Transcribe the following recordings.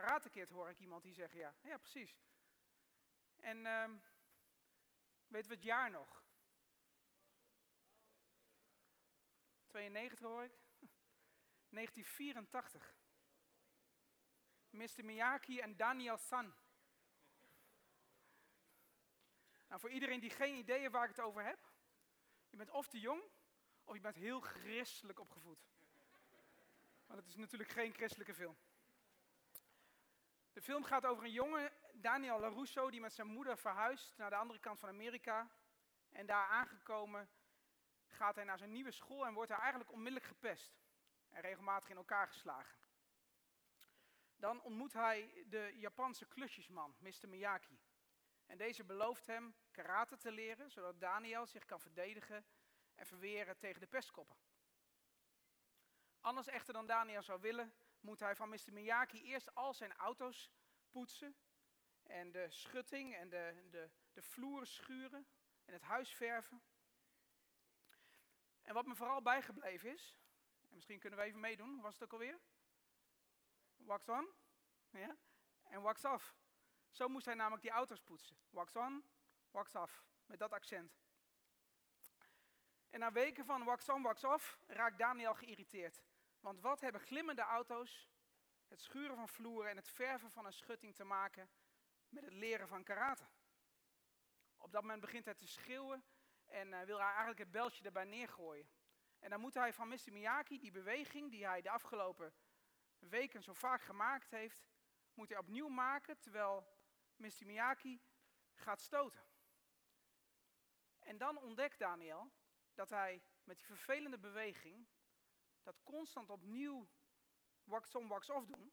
Karate Kid hoor ik iemand die zegt ja. Ja, precies. En ehm weten we het jaar nog? 92 hoor ik. 1984. Mr. Miyaki en Daniel San. Nou, voor iedereen die geen idee heeft waar ik het over heb. Je bent of te jong, of je bent heel christelijk opgevoed. Want het is natuurlijk geen christelijke film. De film gaat over een jongen, Daniel LaRusso, die met zijn moeder verhuist naar de andere kant van Amerika. En daar aangekomen gaat hij naar zijn nieuwe school en wordt hij eigenlijk onmiddellijk gepest. En regelmatig in elkaar geslagen. Dan ontmoet hij de Japanse klusjesman, Mr. Miyaki. En deze belooft hem karate te leren, zodat Daniel zich kan verdedigen en verweren tegen de pestkoppen. Anders echter dan Daniel zou willen, moet hij van Mr. Miyaki eerst al zijn auto's poetsen en de schutting en de, de, de vloer schuren en het huis verven. En wat me vooral bijgebleven is, en misschien kunnen we even meedoen, was het ook alweer? Wax on ja? en wax off. Zo moest hij namelijk die auto's poetsen. Wax on, wax off, met dat accent. En na weken van wax on, wax off raakt Daniel geïrriteerd. Want wat hebben glimmende auto's, het schuren van vloeren en het verven van een schutting te maken met het leren van karate? Op dat moment begint hij te schreeuwen en uh, wil hij eigenlijk het beltje erbij neergooien. En dan moet hij van Mr. Miyaki die beweging die hij de afgelopen weken zo vaak gemaakt heeft, moet hij opnieuw maken terwijl Mr. Miyaki gaat stoten. En dan ontdekt Daniel dat hij met die vervelende beweging, dat constant opnieuw wax on, wax off doen,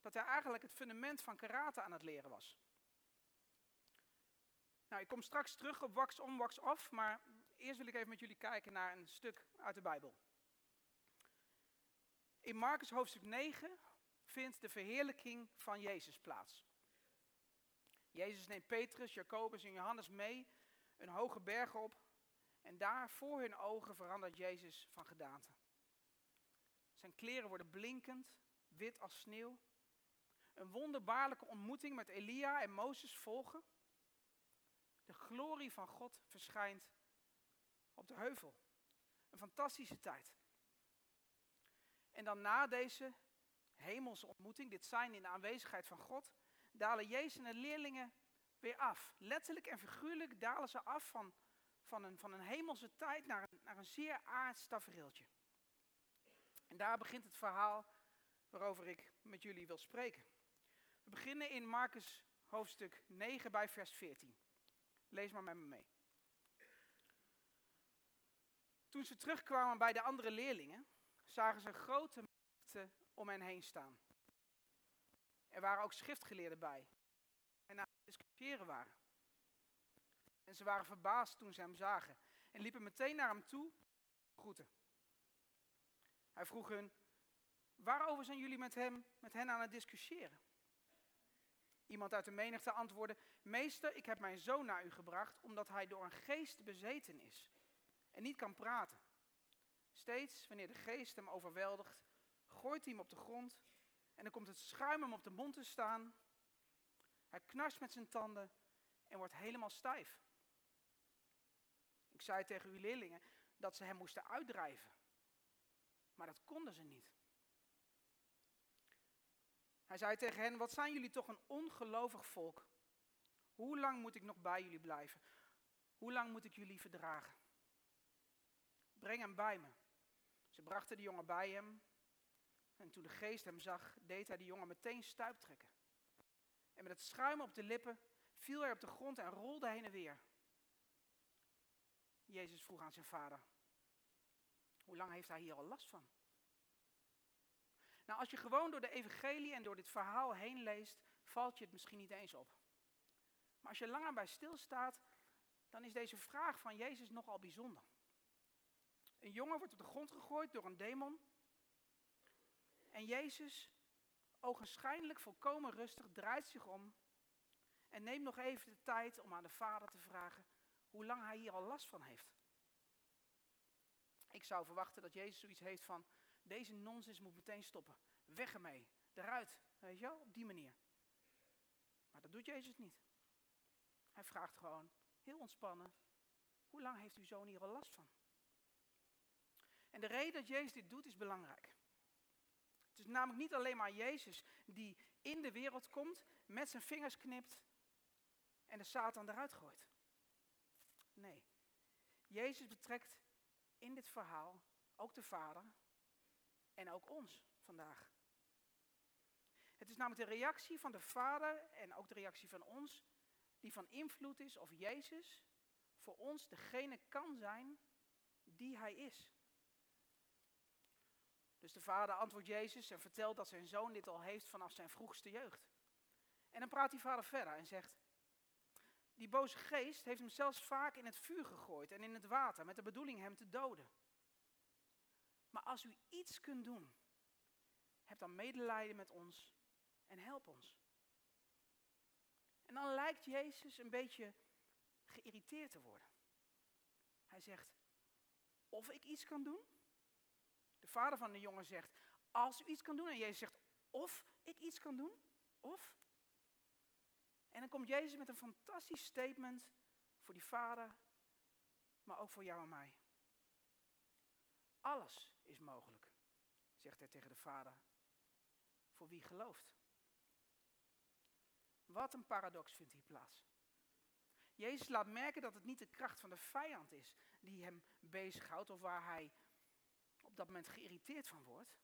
dat hij eigenlijk het fundament van karate aan het leren was. Nou, ik kom straks terug op wax on, wax off, maar eerst wil ik even met jullie kijken naar een stuk uit de Bijbel. In Marcus hoofdstuk 9 vindt de verheerlijking van Jezus plaats. Jezus neemt Petrus, Jacobus en Johannes mee een hoge berg op en daar voor hun ogen verandert Jezus van gedaante. Zijn kleren worden blinkend, wit als sneeuw. Een wonderbaarlijke ontmoeting met Elia en Mozes volgen. De glorie van God verschijnt op de heuvel. Een fantastische tijd. En dan na deze hemelse ontmoeting, dit zijn in de aanwezigheid van God, dalen Jezus en de leerlingen weer af. Letterlijk en figuurlijk dalen ze af van, van, een, van een hemelse tijd naar een, naar een zeer aards tafereeltje. En daar begint het verhaal waarover ik met jullie wil spreken. We beginnen in Marcus hoofdstuk 9 bij vers 14. Lees maar met me mee. Toen ze terugkwamen bij de andere leerlingen, zagen ze grote menigte om hen heen staan. Er waren ook schriftgeleerden bij en aan het discussiëren waren. En ze waren verbaasd toen ze hem zagen en liepen meteen naar hem toe groeten. Hij vroeg hun, waarover zijn jullie met, hem, met hen aan het discussiëren? Iemand uit de menigte antwoordde, meester, ik heb mijn zoon naar u gebracht omdat hij door een geest bezeten is en niet kan praten. Steeds wanneer de geest hem overweldigt, gooit hij hem op de grond en dan komt het schuim hem op de mond te staan. Hij knarst met zijn tanden en wordt helemaal stijf. Ik zei tegen uw leerlingen dat ze hem moesten uitdrijven, maar dat konden ze niet. Hij zei tegen hen, wat zijn jullie toch een ongelovig volk? Hoe lang moet ik nog bij jullie blijven? Hoe lang moet ik jullie verdragen? Breng hem bij me. Ze brachten de jongen bij hem. En toen de geest hem zag, deed hij de jongen meteen stuiptrekken. En met het schuim op de lippen viel hij op de grond en rolde heen en weer. Jezus vroeg aan zijn vader, hoe lang heeft hij hier al last van? Nou, als je gewoon door de evangelie en door dit verhaal heen leest, valt je het misschien niet eens op. Maar als je langer bij stilstaat, dan is deze vraag van Jezus nogal bijzonder. Een jongen wordt op de grond gegooid door een demon. En Jezus, ogenschijnlijk volkomen rustig, draait zich om en neemt nog even de tijd om aan de vader te vragen hoe lang hij hier al last van heeft. Ik zou verwachten dat Jezus zoiets heeft van, deze nonsens moet meteen stoppen. Weg ermee. eruit, weet je wel, op die manier. Maar dat doet Jezus niet. Hij vraagt gewoon, heel ontspannen, hoe lang heeft uw zoon hier al last van? En de reden dat Jezus dit doet is belangrijk. Het is namelijk niet alleen maar Jezus die in de wereld komt, met zijn vingers knipt en de Satan eruit gooit. Nee, Jezus betrekt in dit verhaal ook de Vader en ook ons vandaag. Het is namelijk de reactie van de Vader en ook de reactie van ons die van invloed is of Jezus voor ons degene kan zijn die Hij is. Dus de vader antwoordt Jezus en vertelt dat zijn zoon dit al heeft vanaf zijn vroegste jeugd. En dan praat die vader verder en zegt, die boze geest heeft hem zelfs vaak in het vuur gegooid en in het water met de bedoeling hem te doden. Maar als u iets kunt doen, heb dan medelijden met ons en help ons. En dan lijkt Jezus een beetje geïrriteerd te worden. Hij zegt, of ik iets kan doen? De vader van de jongen zegt, als u iets kan doen. En Jezus zegt, of ik iets kan doen? Of? En dan komt Jezus met een fantastisch statement voor die vader, maar ook voor jou en mij. Alles is mogelijk, zegt hij tegen de vader, voor wie gelooft. Wat een paradox vindt hier plaats. Jezus laat merken dat het niet de kracht van de vijand is die hem bezighoudt of waar hij op dat moment geïrriteerd van wordt.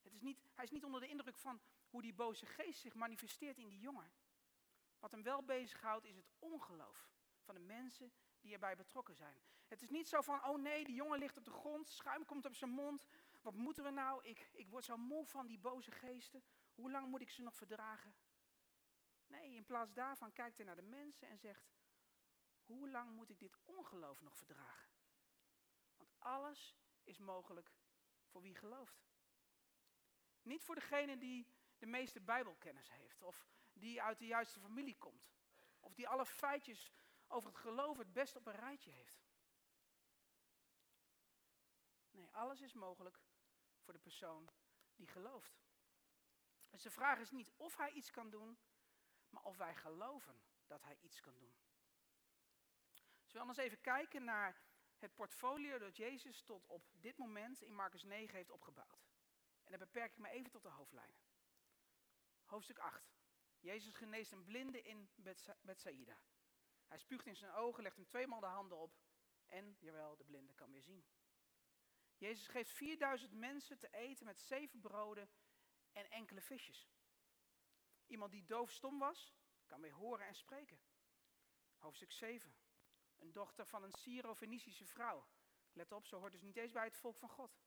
Het is niet, hij is niet onder de indruk van hoe die boze geest zich manifesteert in die jongen. Wat hem wel bezighoudt is het ongeloof van de mensen die erbij betrokken zijn. Het is niet zo van, oh nee, die jongen ligt op de grond, schuim komt op zijn mond. Wat moeten we nou? Ik, ik word zo moe van die boze geesten. Hoe lang moet ik ze nog verdragen? Nee, in plaats daarvan kijkt hij naar de mensen en zegt, hoe lang moet ik dit ongeloof nog verdragen? Want alles is mogelijk voor wie gelooft. Niet voor degene die de meeste Bijbelkennis heeft, of die uit de juiste familie komt, of die alle feitjes over het geloof het best op een rijtje heeft. Nee, alles is mogelijk voor de persoon die gelooft. Dus de vraag is niet of hij iets kan doen, maar of wij geloven dat hij iets kan doen. Dus we gaan eens even kijken naar het portfolio dat Jezus tot op dit moment in Marcus 9 heeft opgebouwd. En dan beperk ik me even tot de hoofdlijnen. Hoofdstuk 8. Jezus geneest een blinde in Bethsaida. Hij spuugt in zijn ogen, legt hem tweemaal de handen op en, jawel, de blinde kan weer zien. Jezus geeft 4000 mensen te eten met zeven broden en enkele visjes. Iemand die doofstom was, kan weer horen en spreken. Hoofdstuk 7. Een dochter van een Syro-Fenicische vrouw. Let op, ze hoort dus niet eens bij het volk van God.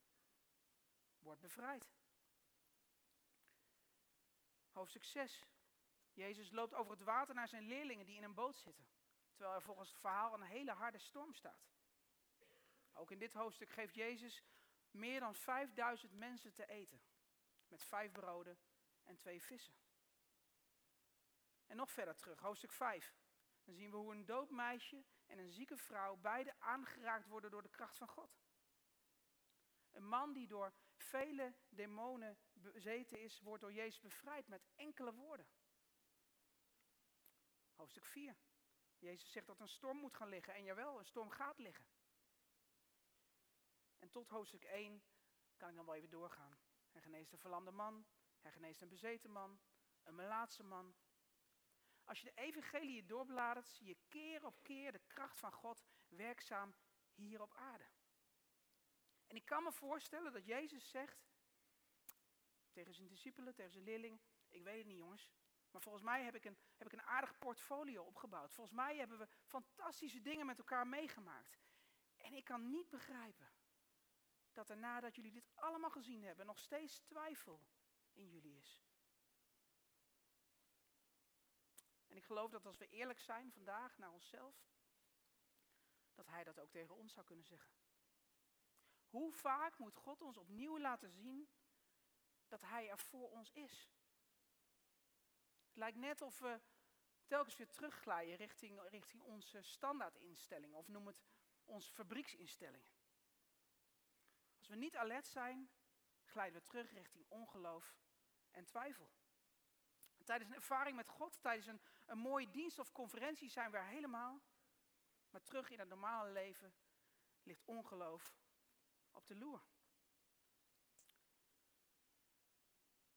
Wordt bevrijd. Hoofdstuk 6. Jezus loopt over het water naar zijn leerlingen die in een boot zitten. Terwijl er volgens het verhaal een hele harde storm staat. Ook in dit hoofdstuk geeft Jezus meer dan 5000 mensen te eten. Met vijf broden en twee vissen. En nog verder terug, hoofdstuk 5. Dan zien we hoe een dood meisje en een zieke vrouw beide aangeraakt worden door de kracht van God. Een man die door vele demonen bezeten is, wordt door Jezus bevrijd met enkele woorden. Hoofdstuk 4. Jezus zegt dat een storm moet gaan liggen. En jawel, een storm gaat liggen. En tot hoofdstuk 1 kan ik dan wel even doorgaan. Hij geneest een verlamde man. Hij geneest een bezeten man. Een melaatse man. Als je de evangelie doorbladert, zie je keer op keer de kracht van God werkzaam hier op aarde. En ik kan me voorstellen dat Jezus zegt tegen zijn discipelen, tegen zijn leerlingen, ik weet het niet jongens, maar volgens mij heb ik, een, heb ik een aardig portfolio opgebouwd. Volgens mij hebben we fantastische dingen met elkaar meegemaakt. En ik kan niet begrijpen dat er nadat jullie dit allemaal gezien hebben, nog steeds twijfel in jullie is. En ik geloof dat als we eerlijk zijn vandaag naar onszelf, dat Hij dat ook tegen ons zou kunnen zeggen. Hoe vaak moet God ons opnieuw laten zien dat Hij er voor ons is? Het lijkt net of we telkens weer terugglijden richting, richting onze standaardinstellingen, of noem het onze fabrieksinstellingen. Als we niet alert zijn, glijden we terug richting ongeloof en twijfel. Tijdens een ervaring met God, tijdens een, een mooie dienst of conferentie zijn we er helemaal. Maar terug in het normale leven ligt ongeloof op de loer.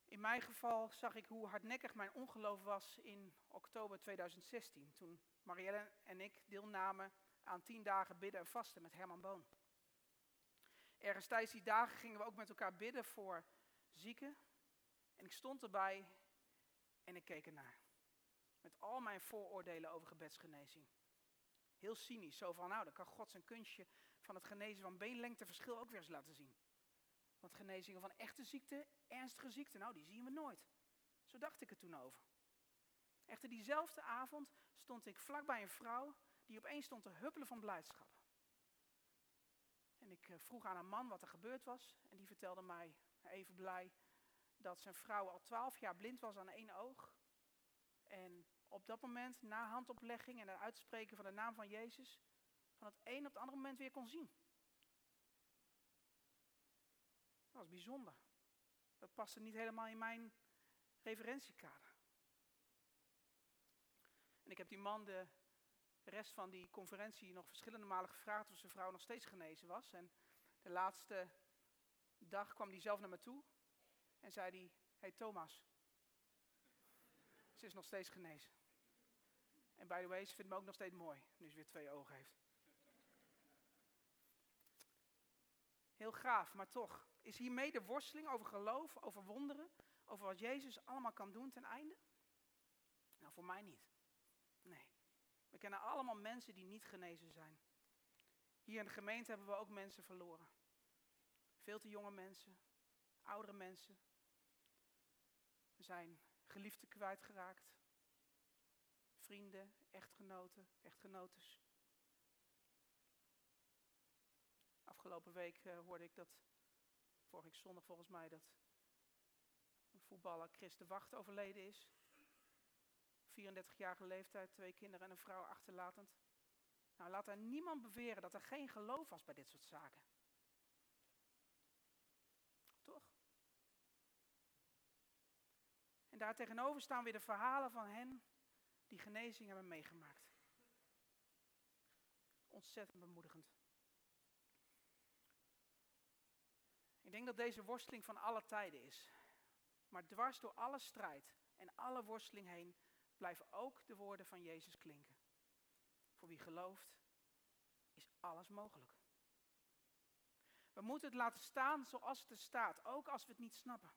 In mijn geval zag ik hoe hardnekkig mijn ongeloof was in oktober 2016. Toen Marielle en ik deelnamen aan tien dagen bidden en vasten met Herman Boon. Ergens tijdens die dagen gingen we ook met elkaar bidden voor zieken. En ik stond erbij en ik keek ernaar. Met al mijn vooroordelen over gebedsgenezing. Heel cynisch, zo van nou, dan kan God zijn kunstje van het genezen van beenlengteverschil ook weer eens laten zien. Want genezingen van echte ziekte, ernstige ziekte, nou die zien we nooit. Zo dacht ik er toen over. Echter diezelfde avond stond ik vlakbij een vrouw die opeens stond te huppelen van blijdschap. En ik eh, vroeg aan een man wat er gebeurd was en die vertelde mij even blij dat zijn vrouw al twaalf jaar blind was aan één oog. En op dat moment, na handoplegging en het uitspreken van de naam van Jezus, van het een op het andere moment weer kon zien. Dat was bijzonder. Dat paste niet helemaal in mijn referentiekader. En ik heb die man de rest van die conferentie nog verschillende malen gevraagd of zijn vrouw nog steeds genezen was. En de laatste dag kwam hij zelf naar me toe en zei hij, hey Thomas, ze is nog steeds genezen. En by the way, ze vindt me ook nog steeds mooi, nu ze weer twee ogen heeft. Heel gaaf, maar toch. Is hiermee de worsteling over geloof, over wonderen, over wat Jezus allemaal kan doen ten einde? Nou, voor mij niet. We kennen allemaal mensen die niet genezen zijn. Hier in de gemeente hebben we ook mensen verloren. Veel te jonge mensen, oudere mensen. We zijn geliefden kwijtgeraakt. Vrienden, echtgenoten, echtgenotes. Afgelopen week uh, hoorde ik dat, vorige zondag volgens mij, dat een voetballer Chris de Wacht overleden is. 34-jarige leeftijd, twee kinderen en een vrouw achterlatend. Nou, laat er niemand beweren dat er geen geloof was bij dit soort zaken. Toch? En daar tegenover staan weer de verhalen van hen die genezing hebben meegemaakt. Ontzettend bemoedigend. Ik denk dat deze worsteling van alle tijden is. Maar dwars door alle strijd en alle worsteling heen blijven ook de woorden van Jezus klinken. Voor wie gelooft, is alles mogelijk. We moeten het laten staan zoals het er staat, ook als we het niet snappen.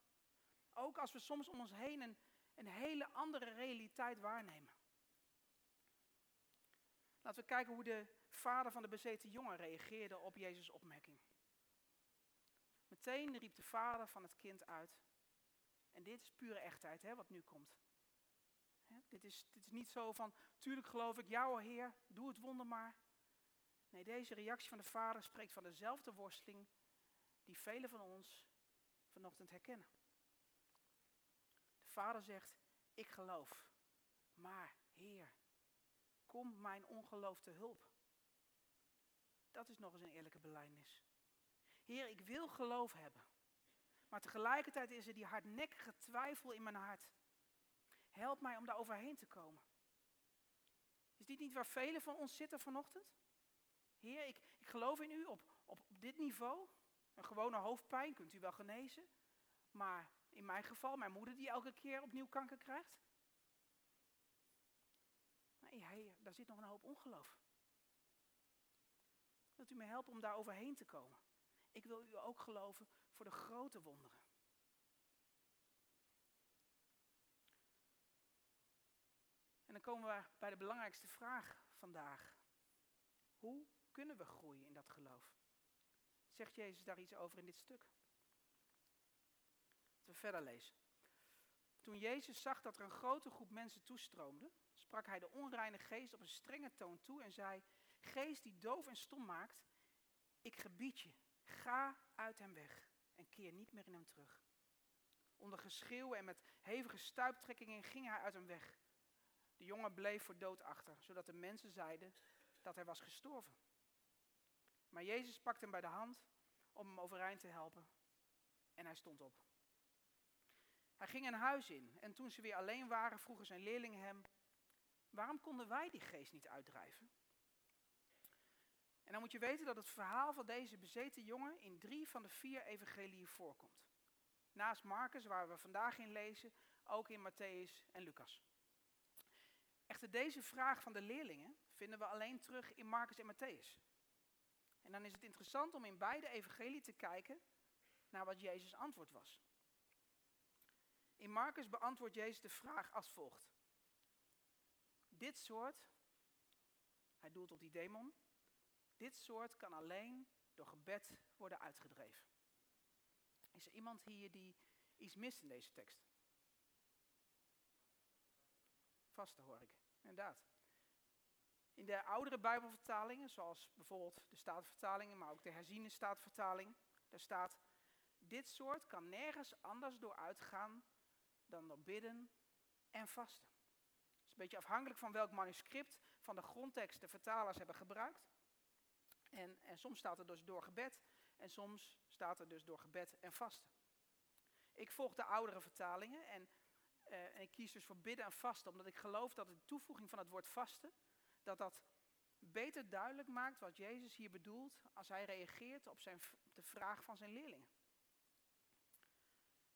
Ook als we soms om ons heen een, een hele andere realiteit waarnemen. Laten we kijken hoe de vader van de bezeten jongen reageerde op Jezus' opmerking. Meteen riep de vader van het kind uit. En dit is pure echtheid, hè, wat nu komt. Dit, is, is niet zo van, tuurlijk geloof ik, jou Heer, doe het wonder maar. Nee, deze reactie van de vader spreekt van dezelfde worsteling die velen van ons vanochtend herkennen. De vader zegt, ik geloof, maar Heer, kom mijn ongeloof te hulp. Dat is nog eens een eerlijke belijdenis. Heer, ik wil geloof hebben. Maar tegelijkertijd is er die hardnekkige twijfel in mijn hart. Help mij om daar overheen te komen. Is dit niet waar velen van ons zitten vanochtend? Heer, ik, ik geloof in u op, op, dit niveau. Een gewone hoofdpijn kunt u wel genezen. Maar in mijn geval, mijn moeder die elke keer opnieuw kanker krijgt. Daar zit nog een hoop ongeloof. Wilt u me helpen om daar overheen te komen? Ik wil u ook geloven voor de grote wonderen. En dan komen we bij de belangrijkste vraag vandaag. Hoe kunnen we groeien in dat geloof? Zegt Jezus daar iets over in dit stuk? Laten we verder lezen. Toen Jezus zag dat er een grote groep mensen toestroomde, sprak hij de onreine geest op een strenge toon toe en zei: Geest die doof en stom maakt, ik gebied je, ga uit hem weg en keer niet meer in hem terug. Onder geschreeuw en met hevige stuiptrekkingen ging hij uit hem weg. De jongen bleef voor dood achter, zodat de mensen zeiden dat hij was gestorven. Maar Jezus pakte hem bij de hand om hem overeind te helpen en hij stond op. Hij ging een huis in en toen ze weer alleen waren, vroegen zijn leerlingen hem: Waarom konden wij die geest niet uitdrijven? En dan moet je weten dat het verhaal van deze bezeten jongen in drie van de vier evangeliën voorkomt. Naast Marcus, waar we vandaag in lezen, ook in Matthäus en Lucas. Echter, deze vraag van de leerlingen vinden we alleen terug in Marcus en Matthäus. En dan is het interessant om in beide evangelieën te kijken naar wat Jezus' antwoord was. In Marcus beantwoordt Jezus de vraag als volgt. Dit soort, hij doelt op die demon, dit soort kan alleen door gebed worden uitgedreven. Is er iemand hier die iets mist in deze tekst? Vaste hoor ik. In de oudere Bijbelvertalingen, zoals bijvoorbeeld de Statenvertalingen, maar ook de herziene Statenvertaling, daar staat: Dit soort kan nergens anders door uitgaan dan door bidden en vasten. Het is een beetje afhankelijk van welk manuscript van de grondtekst de vertalers hebben gebruikt. En, en soms staat er dus door gebed en soms staat er dus door gebed en vasten. Ik volg de oudere vertalingen en, uh, en ik kies dus voor bidden en vasten, omdat ik geloof dat de toevoeging van het woord vasten, dat dat beter duidelijk maakt wat Jezus hier bedoelt als hij reageert op, zijn, op de vraag van zijn leerlingen.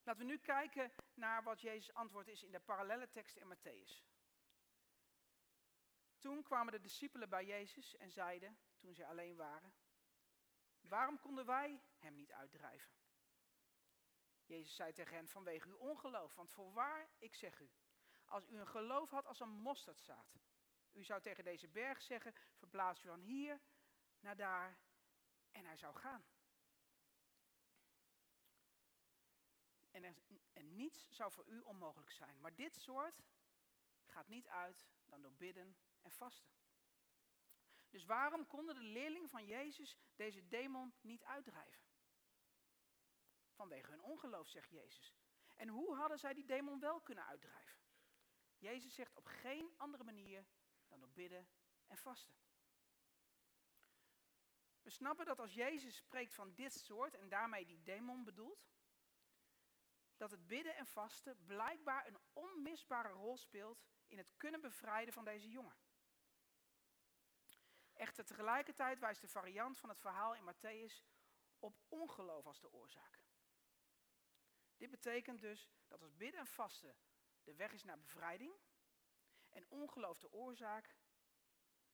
Laten we nu kijken naar wat Jezus' antwoord is in de parallelle tekst in Matthäus. Toen kwamen de discipelen bij Jezus en zeiden, toen ze alleen waren, waarom konden wij hem niet uitdrijven? Jezus zei tegen hen, vanwege uw ongeloof, want voorwaar, ik zeg u, als u een geloof had als een mosterdzaad, u zou tegen deze berg zeggen, verplaats u van hier naar daar en hij zou gaan. En, er, en niets zou voor u onmogelijk zijn. Maar dit soort gaat niet uit dan door bidden en vasten. Dus waarom konden de leerlingen van Jezus deze demon niet uitdrijven? Vanwege hun ongeloof, zegt Jezus. En hoe hadden zij die demon wel kunnen uitdrijven? Jezus zegt op geen andere manier dan door bidden en vasten. We snappen dat als Jezus spreekt van dit soort en daarmee die demon bedoelt, dat het bidden en vasten blijkbaar een onmisbare rol speelt in het kunnen bevrijden van deze jongen. Echter tegelijkertijd wijst de variant van het verhaal in Matthäus op ongeloof als de oorzaak. Dit betekent dus dat als bidden en vasten de weg is naar bevrijding en ongeloof de oorzaak,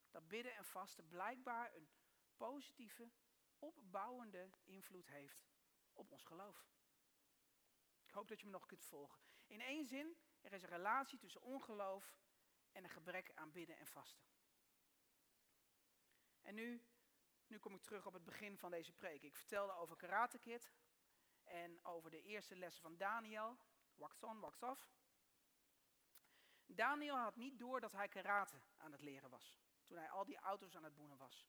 dat bidden en vasten blijkbaar een positieve, opbouwende invloed heeft op ons geloof. Ik hoop dat je me nog kunt volgen. In één zin, er is een relatie tussen ongeloof en een gebrek aan bidden en vasten. En nu, nu kom ik terug op het begin van deze preek. Ik vertelde over Karate Kid en over de eerste lessen van Daniel. Wax on, wax off. Daniel had niet door dat hij karate aan het leren was. Toen hij al die auto's aan het boenen was.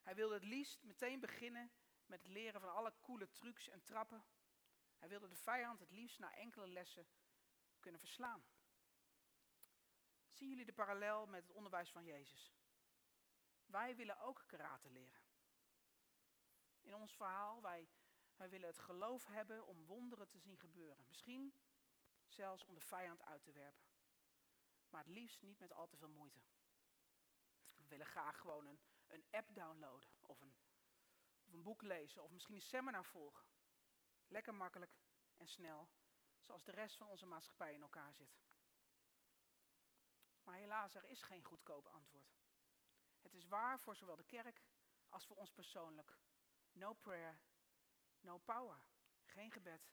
Hij wilde het liefst meteen beginnen met het leren van alle coole trucs en trappen hij wilde de vijand het liefst na enkele lessen kunnen verslaan. Zien jullie de parallel met het onderwijs van Jezus? Wij willen ook karate leren. In ons verhaal, wij, wij willen het geloof hebben om wonderen te zien gebeuren. Misschien zelfs om de vijand uit te werpen. Maar het liefst niet met al te veel moeite. We willen graag gewoon een, app downloaden of een, of een boek lezen of misschien een seminar volgen. Lekker makkelijk en snel, zoals de rest van onze maatschappij in elkaar zit. Maar helaas, er is geen goedkoop antwoord. Het is waar voor zowel de kerk als voor ons persoonlijk. No prayer, no power. Geen gebed,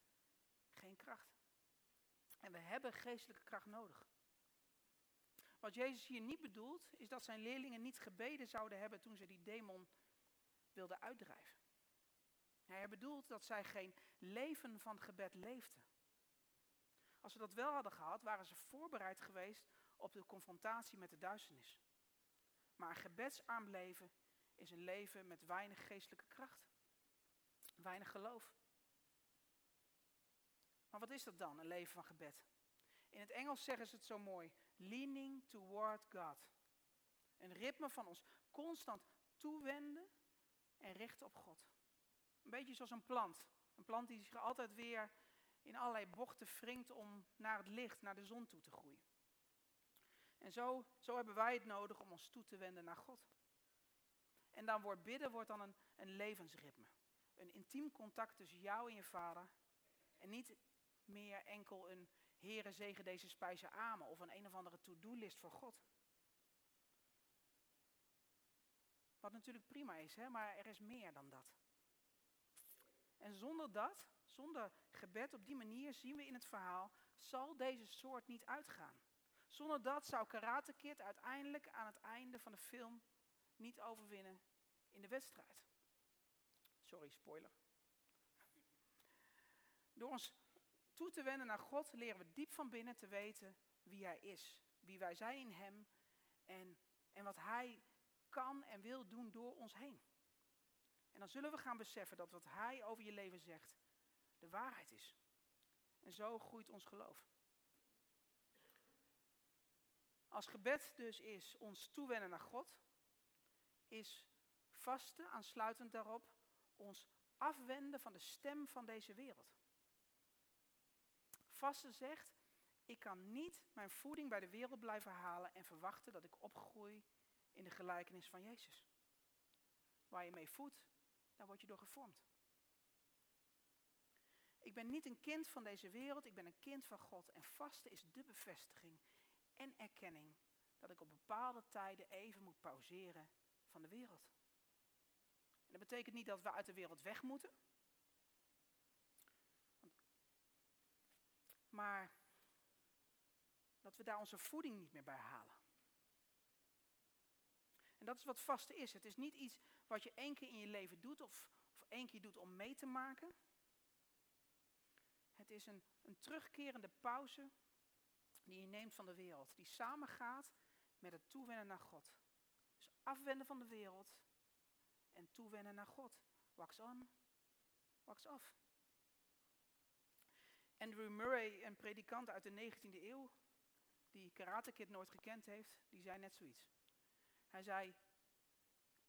geen kracht. En we hebben geestelijke kracht nodig. Wat Jezus hier niet bedoelt, is dat zijn leerlingen niet gebeden zouden hebben toen ze die demon wilden uitdrijven. Hij bedoelt dat zij geen leven van gebed leefden. Als ze dat wel hadden gehad, waren ze voorbereid geweest op de confrontatie met de duisternis. Maar een gebedsarm leven is een leven met weinig geestelijke kracht. Weinig geloof. Maar wat is dat dan, een leven van gebed? In het Engels zeggen ze het zo mooi. Leaning toward God. Een ritme van ons constant toewenden en richten op God. Een beetje zoals een plant. Een plant die zich altijd weer in allerlei bochten wringt om naar het licht, naar de zon toe te groeien. En zo, zo hebben wij het nodig om ons toe te wenden naar God. En dan wordt bidden wordt dan een, een levensritme. Een intiem contact tussen jou en je vader. En niet meer enkel een Heere zegen deze spijzen amen of een een of andere to-do-list voor God. Wat natuurlijk prima is, hè? maar er is meer dan dat. En zonder dat, zonder gebed op die manier, zien we in het verhaal, zal deze soort niet uitgaan. Zonder dat zou Karate Kid uiteindelijk aan het einde van de film niet overwinnen in de wedstrijd. Sorry, spoiler. Door ons toe te wenden naar God leren we diep van binnen te weten wie Hij is. Wie wij zijn in Hem en, en wat Hij kan en wil doen door ons heen. En dan zullen we gaan beseffen dat wat Hij over je leven zegt de waarheid is. En zo groeit ons geloof. Als gebed dus is ons toewennen naar God, is vasten aansluitend daarop ons afwenden van de stem van deze wereld. Vasten zegt, ik kan niet mijn voeding bij de wereld blijven halen en verwachten dat ik opgroei in de gelijkenis van Jezus. Waar je mee voedt, daar word je door gevormd. Ik ben niet een kind van deze wereld, ik ben een kind van God. En vasten is de bevestiging en erkenning dat ik op bepaalde tijden even moet pauzeren van de wereld. Dat betekent niet dat we uit de wereld weg moeten. Maar dat we daar onze voeding niet meer bij halen. En dat is wat vasten is. Het is niet iets wat je één keer in je leven doet of, of één keer doet om mee te maken. Het is een, een terugkerende pauze die je neemt van de wereld. Die samengaat met het toewennen naar God. Dus afwenden van de wereld en toewennen naar God. Wax on, wax off. Andrew Murray, een predikant uit de 19e eeuw, die Karate Kid nooit gekend heeft, die zei net zoiets. Hij zei,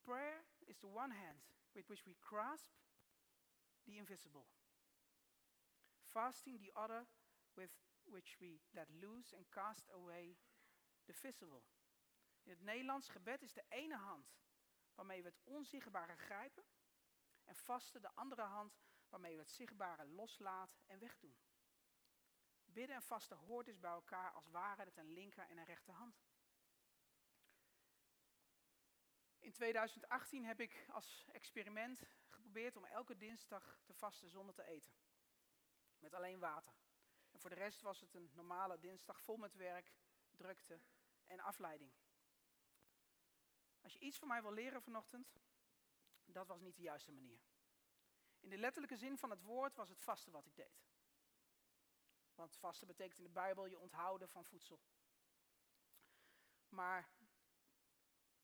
prayer is the one hand with which we grasp the invisible. Fasting the other with which we let loose and cast away the visible. In het Nederlands, gebed is de ene hand waarmee we het onzichtbare grijpen en vasten de andere hand waarmee we het zichtbare loslaten en wegdoen. Bidden en vasten hoort dus bij elkaar als waren het een linker en een rechterhand. In 2018 heb ik als experiment geprobeerd om elke dinsdag te vasten zonder te eten. Met alleen water. En voor de rest was het een normale dinsdag vol met werk, drukte en afleiding. Als je iets van mij wil leren vanochtend, dat was niet de juiste manier. In de letterlijke zin van het woord was het vasten wat ik deed. Want vasten betekent in de Bijbel je onthouden van voedsel. Maar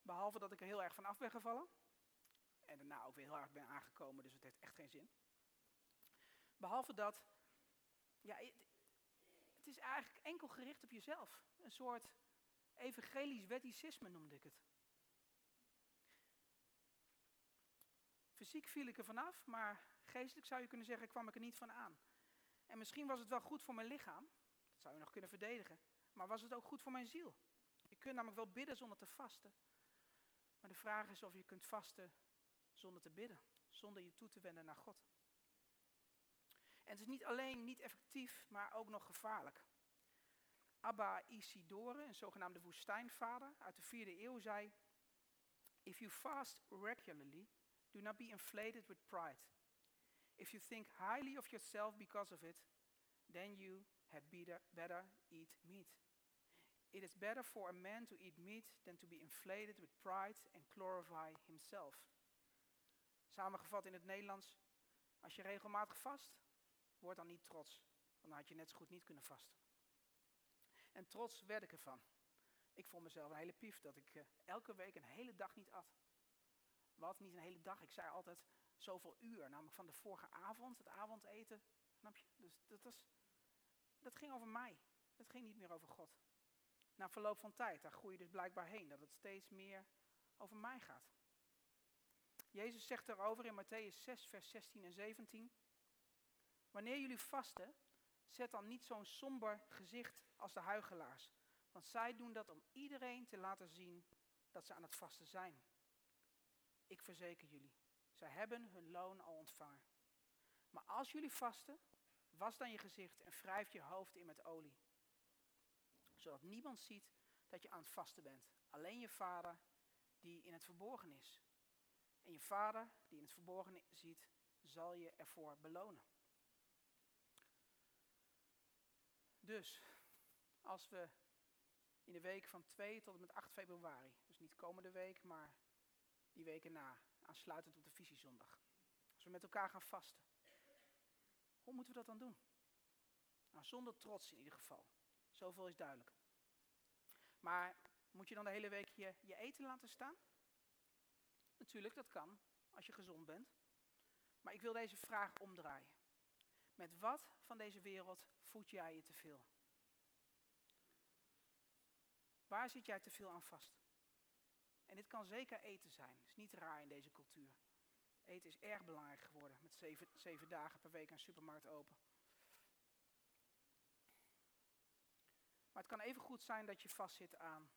behalve dat ik er heel erg van af ben gevallen, en daarna ook weer heel erg ben aangekomen, dus het heeft echt geen zin. Behalve dat, ja, het is eigenlijk enkel gericht op jezelf. Een soort evangelisch wetticisme noemde ik het. Fysiek viel ik er vanaf, maar geestelijk zou je kunnen zeggen, kwam ik er niet van aan. En misschien was het wel goed voor mijn lichaam, dat zou je nog kunnen verdedigen, maar was het ook goed voor mijn ziel? Je kunt namelijk wel bidden zonder te vasten. Maar de vraag is of je kunt vasten zonder te bidden, zonder je toe te wenden naar God. En het is niet alleen niet effectief, maar ook nog gevaarlijk. Abba Isidore, een zogenaamde woestijnvader uit de vierde eeuw, zei: If you fast regularly, do not be inflated with pride. If you think highly of yourself because of it, then you had better, eat meat. It is better for a man to eat meat than to be inflated with pride and glorify himself. Samengevat in het Nederlands, als je regelmatig vast, word dan niet trots, want dan had je net zo goed niet kunnen vasten. En trots werd ik ervan. Ik vond mezelf een hele pief dat ik uh, elke week een hele dag niet at. Niet een hele dag, ik zei altijd zoveel uur, namelijk van de vorige avond, het avondeten, snap je? Dus dat, was, dat ging over mij, dat ging niet meer over God. Na verloop van tijd, daar groei je dus blijkbaar heen, dat het steeds meer over mij gaat. Jezus zegt erover in Matthäus 6, vers 16 en 17. Wanneer jullie vasten, Zet dan niet zo'n somber gezicht als de huigelaars, want zij doen dat om iedereen te laten zien dat ze aan het vasten zijn. Ik verzeker jullie, zij hebben hun loon al ontvangen. Maar als jullie vasten, was dan je gezicht en wrijf je hoofd in met olie. Zodat niemand ziet dat je aan het vasten bent. Alleen je vader die in het verborgen is. En je vader die in het verborgen ziet, zal je ervoor belonen. Dus, als we in de week van 2 tot en met 8 februari, dus niet komende week, maar die weken na, aansluitend op de visiezondag. Als we met elkaar gaan vasten. Hoe moeten we dat dan doen? Nou, zonder trots in ieder geval. Zoveel is duidelijk. Maar moet je dan de hele week je, je eten laten staan? Natuurlijk, dat kan, als je gezond bent. Maar ik wil deze vraag omdraaien. Met wat van deze wereld voed jij je te veel? Waar zit jij te veel aan vast? En dit kan zeker eten zijn. Het is niet raar in deze cultuur. Eten is erg belangrijk geworden met zeven, zeven dagen per week een supermarkt open. Maar het kan even goed zijn dat je vastzit aan,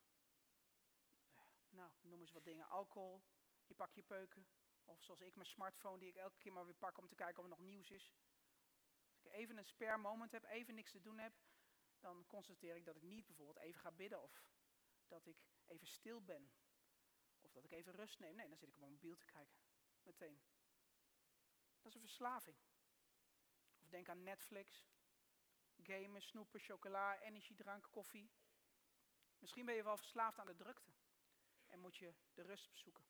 nou, noem eens wat dingen, alcohol, je pak je peuken. Of zoals ik mijn smartphone die ik elke keer maar weer pak om te kijken of er nog nieuws is. Als ik even een spare moment heb, even niks te doen heb, dan constateer ik dat ik niet bijvoorbeeld even ga bidden of dat ik even stil ben. Dat ik even rust neem. Nee, dan zit ik op mijn mobiel te kijken. Meteen. Dat is een verslaving. Of denk aan Netflix, gamen, snoepen, chocola, energiedrank, koffie. Misschien ben je wel verslaafd aan de drukte en moet je de rust zoeken.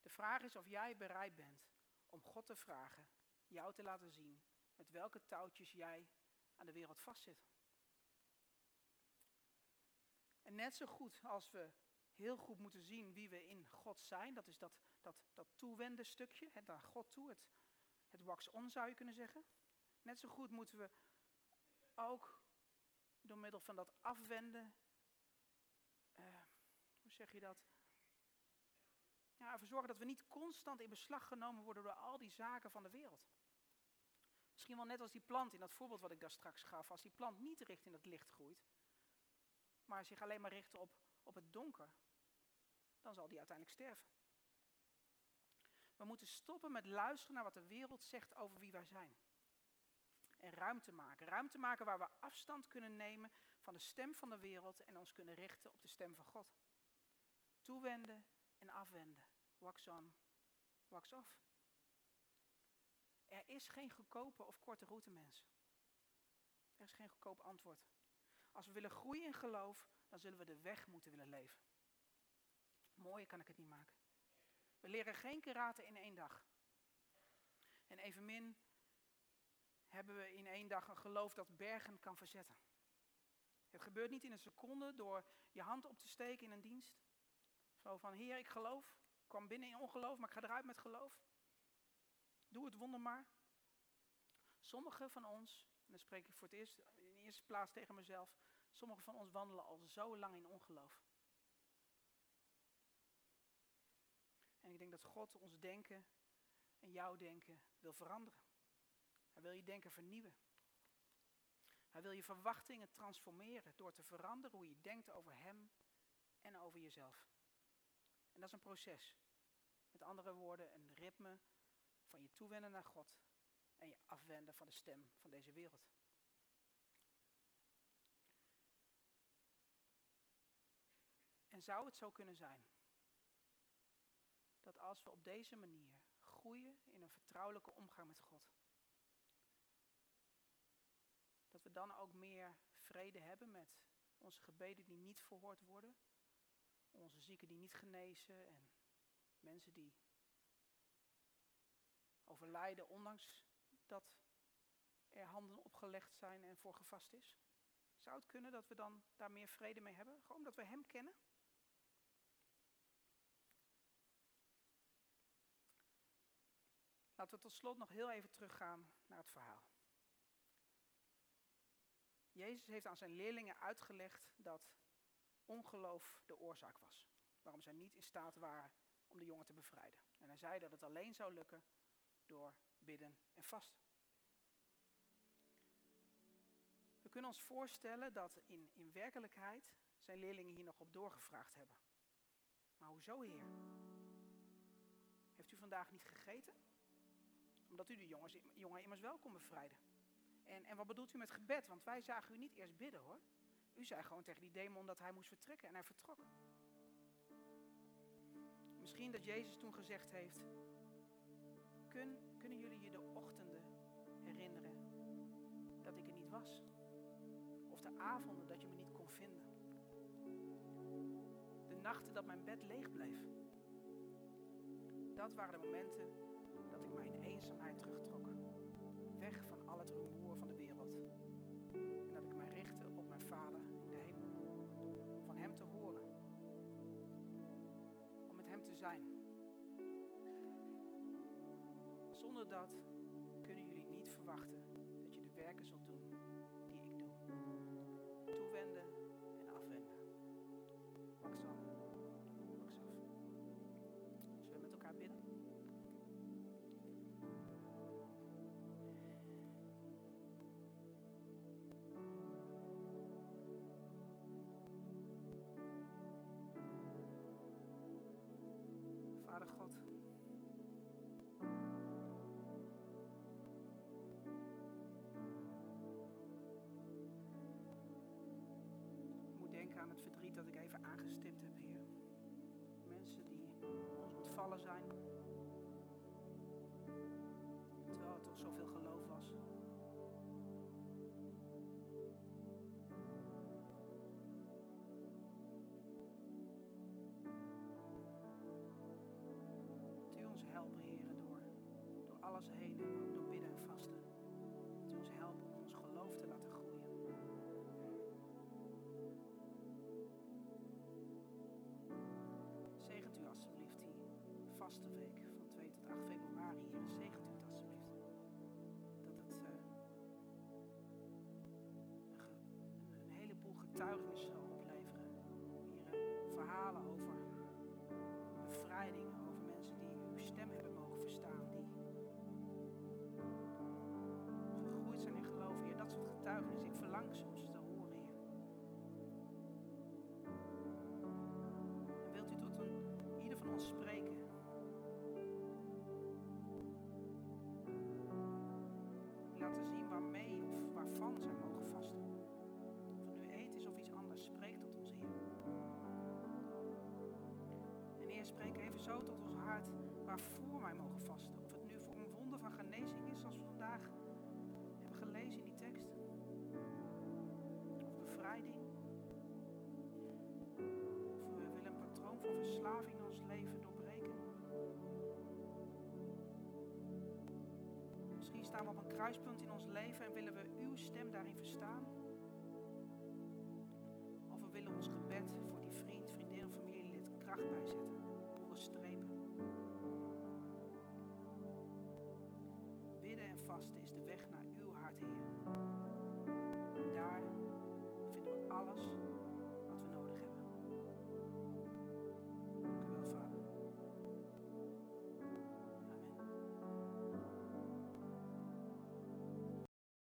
De vraag is of jij bereid bent om God te vragen, jou te laten zien met welke touwtjes jij aan de wereld vastzit. En net zo goed als we heel goed moeten zien wie we in God zijn, dat is dat, dat, dat toewenden stukje, het naar God toe, het, het wax-on zou je kunnen zeggen. Net zo goed moeten we ook door middel van dat afwenden, uh, hoe zeg je dat? Ja, ervoor zorgen dat we niet constant in beslag genomen worden door al die zaken van de wereld. Misschien wel net als die plant in dat voorbeeld wat ik daar straks gaf. Als die plant niet richting het licht groeit, maar zich alleen maar richt op, op het donker, dan zal die uiteindelijk sterven. We moeten stoppen met luisteren naar wat de wereld zegt over wie wij zijn. En ruimte maken. Ruimte maken waar we afstand kunnen nemen van de stem van de wereld en ons kunnen richten op de stem van God. Toewenden en afwenden. Wax on, wax off. Er is geen goedkope of korte route, mensen. Er is geen goedkoop antwoord. Als we willen groeien in geloof, dan zullen we de weg moeten willen leven. Mooier kan ik het niet maken. We leren geen karate in één dag. En evenmin hebben we in één dag een geloof dat bergen kan verzetten. Het gebeurt niet in een seconde door je hand op te steken in een dienst. Zo van, Heer, ik geloof. Ik kwam binnen in ongeloof, maar ik ga eruit met geloof. Doe het wonder maar. Sommigen van ons, en dan spreek ik voor het eerst in de eerste plaats tegen mezelf, sommigen van ons wandelen al zo lang in ongeloof. En ik denk dat God ons denken en jouw denken wil veranderen. Hij wil je denken vernieuwen. Hij wil je verwachtingen transformeren door te veranderen hoe je denkt over Hem en over jezelf. En dat is een proces. Met andere woorden, een ritme van je toewenden naar God en je afwenden van de stem van deze wereld. Zou het zo kunnen zijn dat als we op deze manier groeien in een vertrouwelijke omgang met God, dat we dan ook meer vrede hebben met onze gebeden die niet verhoord worden, onze zieken die niet genezen en mensen die overlijden ondanks dat er handen opgelegd zijn en voor gevast is? Zou het kunnen dat we dan daar meer vrede mee hebben? Gewoon omdat we Hem kennen? Laten we tot slot nog heel even teruggaan naar het verhaal. Jezus heeft aan zijn leerlingen uitgelegd dat ongeloof de oorzaak was. Waarom zij niet in staat waren om de jongen te bevrijden. En hij zei dat het alleen zou lukken door bidden en vasten. kunnen ons voorstellen dat in, in werkelijkheid zijn leerlingen hier nog op doorgevraagd hebben. Maar hoezo, Heer? Heeft u vandaag niet gegeten? Omdat u de jongens, jongen immers wel kon bevrijden. En, en wat bedoelt u met gebed? Want wij zagen u niet eerst bidden hoor. U zei gewoon tegen die demon dat hij moest vertrekken en hij vertrok. Misschien dat Jezus toen gezegd heeft, Kun, kunnen jullie je de ochtenden herinneren dat ik er niet was? Of de avonden dat je me niet kon vinden? De nachten dat mijn bed leeg bleef? Dat waren de momenten dat ik mij in eenzaamheid terugtrok. Weg van al het rumoer van de wereld. En dat ik mij richtte op mijn Vader in de hemel. Om van Hem te horen. Om met Hem te zijn. Zonder dat kunnen jullie niet verwachten dat je de werken zult doen die ik doe. Toewenden dat ik even aangestipt heb, Heer. Mensen die ons ontvallen zijn. Terwijl er toch zoveel geloof was. Helpen, Heer, door, door alles heen en over mensen die uw stem hebben mogen verstaan, die gegroeid zijn in geloof, Heer. Dat soort getuigenissen. Ik verlang soms te horen, Heer. En wilt u tot een, ieder van ons spreken? Laten zien waarmee of waarvan zij mogen vasten. Of het nu eten is of iets anders, spreek tot ons, Heer. Heer, spreek zo tot ons hart waarvoor wij mogen vasten. Of het nu voor een wonder van genezing is, zoals we vandaag hebben gelezen in die tekst. Of bevrijding. Of we willen een patroon van verslaving in ons leven doorbreken. Misschien staan we op een kruispunt in ons leven en willen we uw stem daarin verstaan. Of we willen ons gebed voor die vriend, vriendin of familielid kracht bijzetten,